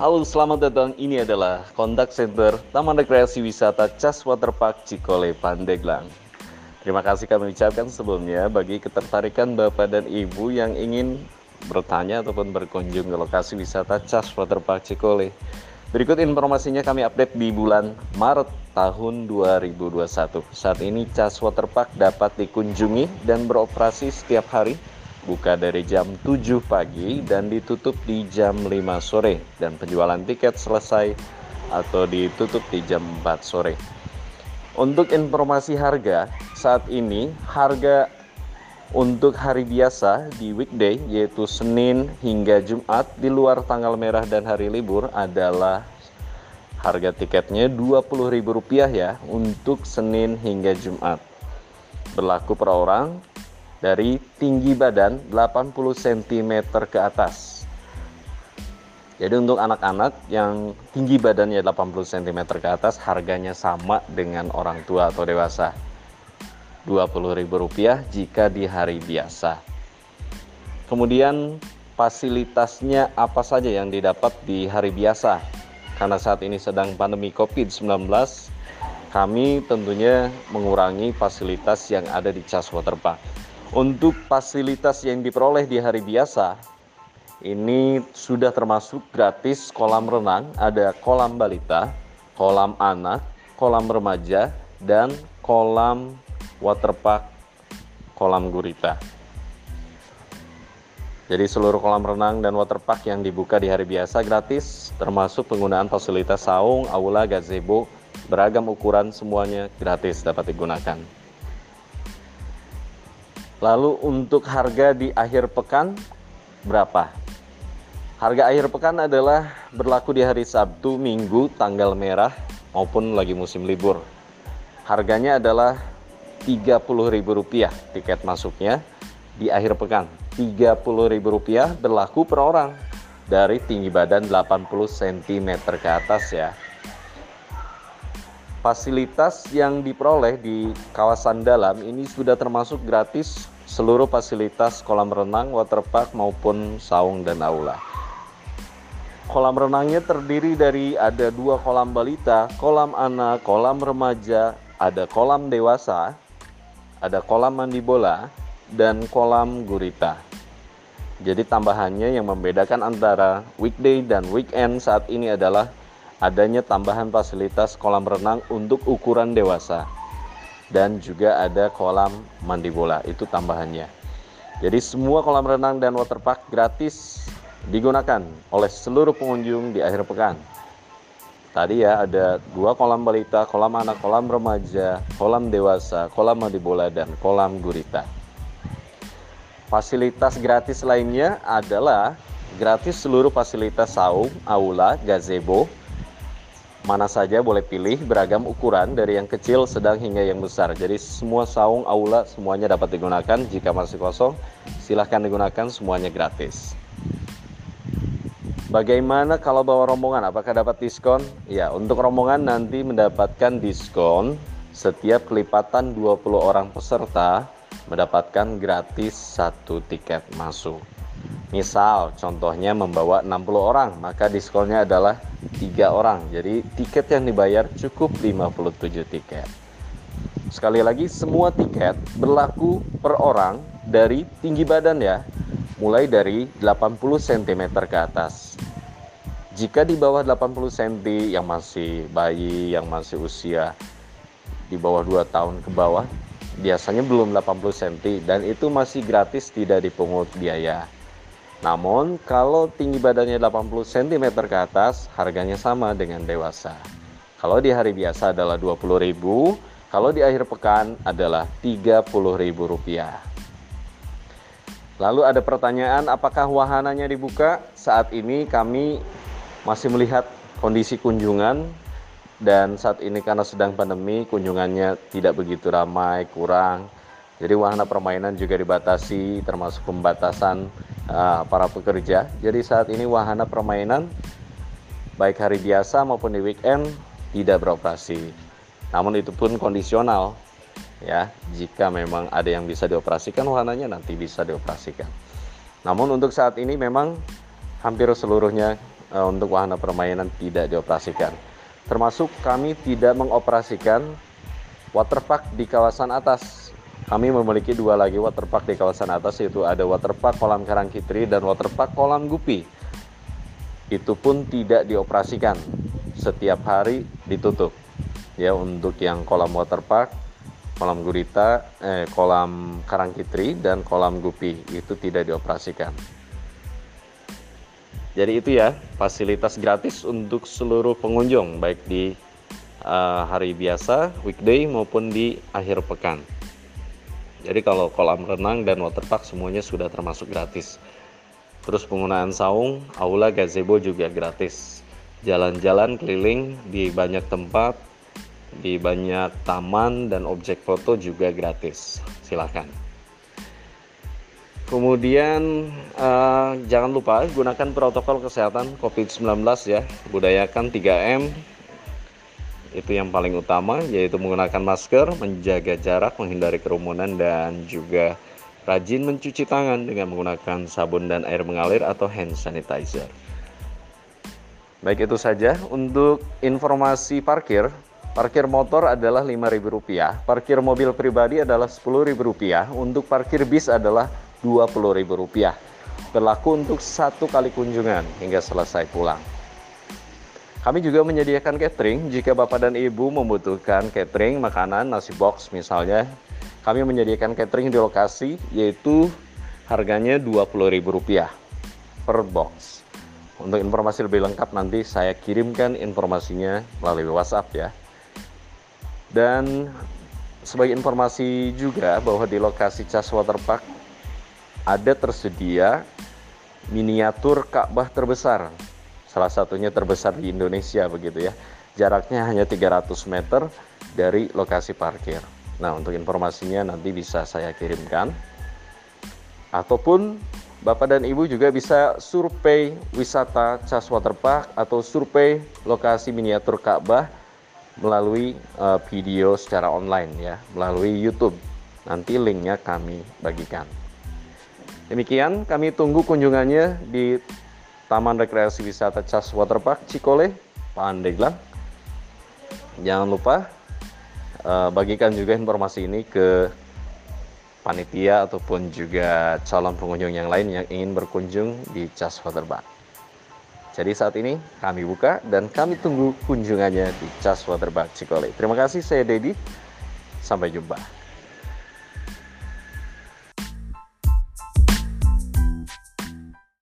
Halo, selamat datang. Ini adalah Kontak Center Taman Rekreasi Wisata Cas Waterpark Cikole Pandeglang. Terima kasih kami ucapkan sebelumnya bagi ketertarikan Bapak dan Ibu yang ingin bertanya ataupun berkunjung ke lokasi wisata Cas Waterpark Cikole. Berikut informasinya kami update di bulan Maret tahun 2021. Saat ini Cas Waterpark dapat dikunjungi dan beroperasi setiap hari buka dari jam 7 pagi dan ditutup di jam 5 sore dan penjualan tiket selesai atau ditutup di jam 4 sore. Untuk informasi harga, saat ini harga untuk hari biasa di weekday yaitu Senin hingga Jumat di luar tanggal merah dan hari libur adalah harga tiketnya Rp20.000 ya untuk Senin hingga Jumat. Berlaku per orang dari tinggi badan 80 cm ke atas. Jadi untuk anak-anak yang tinggi badannya 80 cm ke atas harganya sama dengan orang tua atau dewasa. Rp20.000 jika di hari biasa. Kemudian fasilitasnya apa saja yang didapat di hari biasa? Karena saat ini sedang pandemi Covid-19, kami tentunya mengurangi fasilitas yang ada di Cas Waterpark. Untuk fasilitas yang diperoleh di hari biasa, ini sudah termasuk gratis kolam renang, ada kolam balita, kolam anak, kolam remaja, dan kolam waterpark, kolam gurita. Jadi seluruh kolam renang dan waterpark yang dibuka di hari biasa gratis, termasuk penggunaan fasilitas saung, aula, gazebo, beragam ukuran semuanya gratis dapat digunakan. Lalu untuk harga di akhir pekan berapa? Harga akhir pekan adalah berlaku di hari Sabtu, Minggu, tanggal merah maupun lagi musim libur. Harganya adalah Rp30.000 tiket masuknya di akhir pekan. Rp30.000 berlaku per orang dari tinggi badan 80 cm ke atas ya. Fasilitas yang diperoleh di kawasan dalam ini sudah termasuk gratis seluruh fasilitas kolam renang, waterpark maupun saung dan aula. Kolam renangnya terdiri dari ada dua kolam balita, kolam anak, kolam remaja, ada kolam dewasa, ada kolam mandi bola, dan kolam gurita. Jadi tambahannya yang membedakan antara weekday dan weekend saat ini adalah adanya tambahan fasilitas kolam renang untuk ukuran dewasa dan juga ada kolam mandi bola itu tambahannya. Jadi semua kolam renang dan waterpark gratis digunakan oleh seluruh pengunjung di akhir pekan. Tadi ya ada dua kolam balita kolam anak kolam remaja kolam dewasa kolam mandi bola dan kolam gurita. Fasilitas gratis lainnya adalah gratis seluruh fasilitas saung, aula, gazebo, mana saja boleh pilih beragam ukuran dari yang kecil, sedang hingga yang besar. Jadi semua saung aula semuanya dapat digunakan. Jika masih kosong, silahkan digunakan semuanya gratis. Bagaimana kalau bawa rombongan? Apakah dapat diskon? Ya, untuk rombongan nanti mendapatkan diskon setiap kelipatan 20 orang peserta mendapatkan gratis satu tiket masuk. Misal contohnya membawa 60 orang, maka diskonnya adalah tiga orang. Jadi tiket yang dibayar cukup 57 tiket. Sekali lagi semua tiket berlaku per orang dari tinggi badan ya, mulai dari 80 cm ke atas. Jika di bawah 80 cm yang masih bayi, yang masih usia di bawah 2 tahun ke bawah, biasanya belum 80 cm dan itu masih gratis tidak dipungut biaya. Namun kalau tinggi badannya 80 cm ke atas, harganya sama dengan dewasa. Kalau di hari biasa adalah 20.000, kalau di akhir pekan adalah Rp30.000. Lalu ada pertanyaan apakah wahananya dibuka? Saat ini kami masih melihat kondisi kunjungan dan saat ini karena sedang pandemi kunjungannya tidak begitu ramai, kurang. Jadi wahana permainan juga dibatasi termasuk pembatasan uh, para pekerja. Jadi saat ini wahana permainan baik hari biasa maupun di weekend tidak beroperasi. Namun itu pun kondisional ya. Jika memang ada yang bisa dioperasikan wahananya nanti bisa dioperasikan. Namun untuk saat ini memang hampir seluruhnya uh, untuk wahana permainan tidak dioperasikan. Termasuk kami tidak mengoperasikan waterpark di kawasan atas. Kami memiliki dua lagi waterpark di kawasan atas yaitu ada waterpark kolam Karangkitri dan waterpark kolam Gupi. Itu pun tidak dioperasikan. Setiap hari ditutup. Ya untuk yang kolam waterpark, kolam gurita, eh, kolam Karangkitri dan kolam Gupi itu tidak dioperasikan. Jadi itu ya fasilitas gratis untuk seluruh pengunjung baik di uh, hari biasa, weekday maupun di akhir pekan. Jadi kalau kolam renang dan waterpark semuanya sudah termasuk gratis. Terus penggunaan saung, aula, gazebo juga gratis. Jalan-jalan keliling di banyak tempat, di banyak taman dan objek foto juga gratis. Silahkan. Kemudian uh, jangan lupa gunakan protokol kesehatan COVID-19 ya. Budayakan 3M. Itu yang paling utama yaitu menggunakan masker, menjaga jarak, menghindari kerumunan dan juga rajin mencuci tangan dengan menggunakan sabun dan air mengalir atau hand sanitizer. Baik itu saja untuk informasi parkir. Parkir motor adalah Rp5.000, parkir mobil pribadi adalah Rp10.000, untuk parkir bis adalah Rp20.000. Berlaku untuk satu kali kunjungan hingga selesai pulang. Kami juga menyediakan catering jika Bapak dan Ibu membutuhkan catering, makanan, nasi box misalnya. Kami menyediakan catering di lokasi yaitu harganya Rp20.000 per box. Untuk informasi lebih lengkap nanti saya kirimkan informasinya melalui WhatsApp ya. Dan sebagai informasi juga bahwa di lokasi Cas Waterpark ada tersedia miniatur Ka'bah terbesar. Salah satunya terbesar di Indonesia begitu ya. Jaraknya hanya 300 meter dari lokasi parkir. Nah, untuk informasinya nanti bisa saya kirimkan. Ataupun Bapak dan Ibu juga bisa survei wisata Cas Waterpark atau survei lokasi miniatur Ka'bah melalui uh, video secara online ya, melalui YouTube. Nanti linknya kami bagikan. Demikian kami tunggu kunjungannya di Taman Rekreasi Wisata Cas Waterpark Cikole, Pandeglang. Jangan lupa uh, bagikan juga informasi ini ke panitia ataupun juga calon pengunjung yang lain yang ingin berkunjung di Cas Waterpark. Jadi saat ini kami buka dan kami tunggu kunjungannya di Cas Waterpark Cikole. Terima kasih saya Dedi. Sampai jumpa.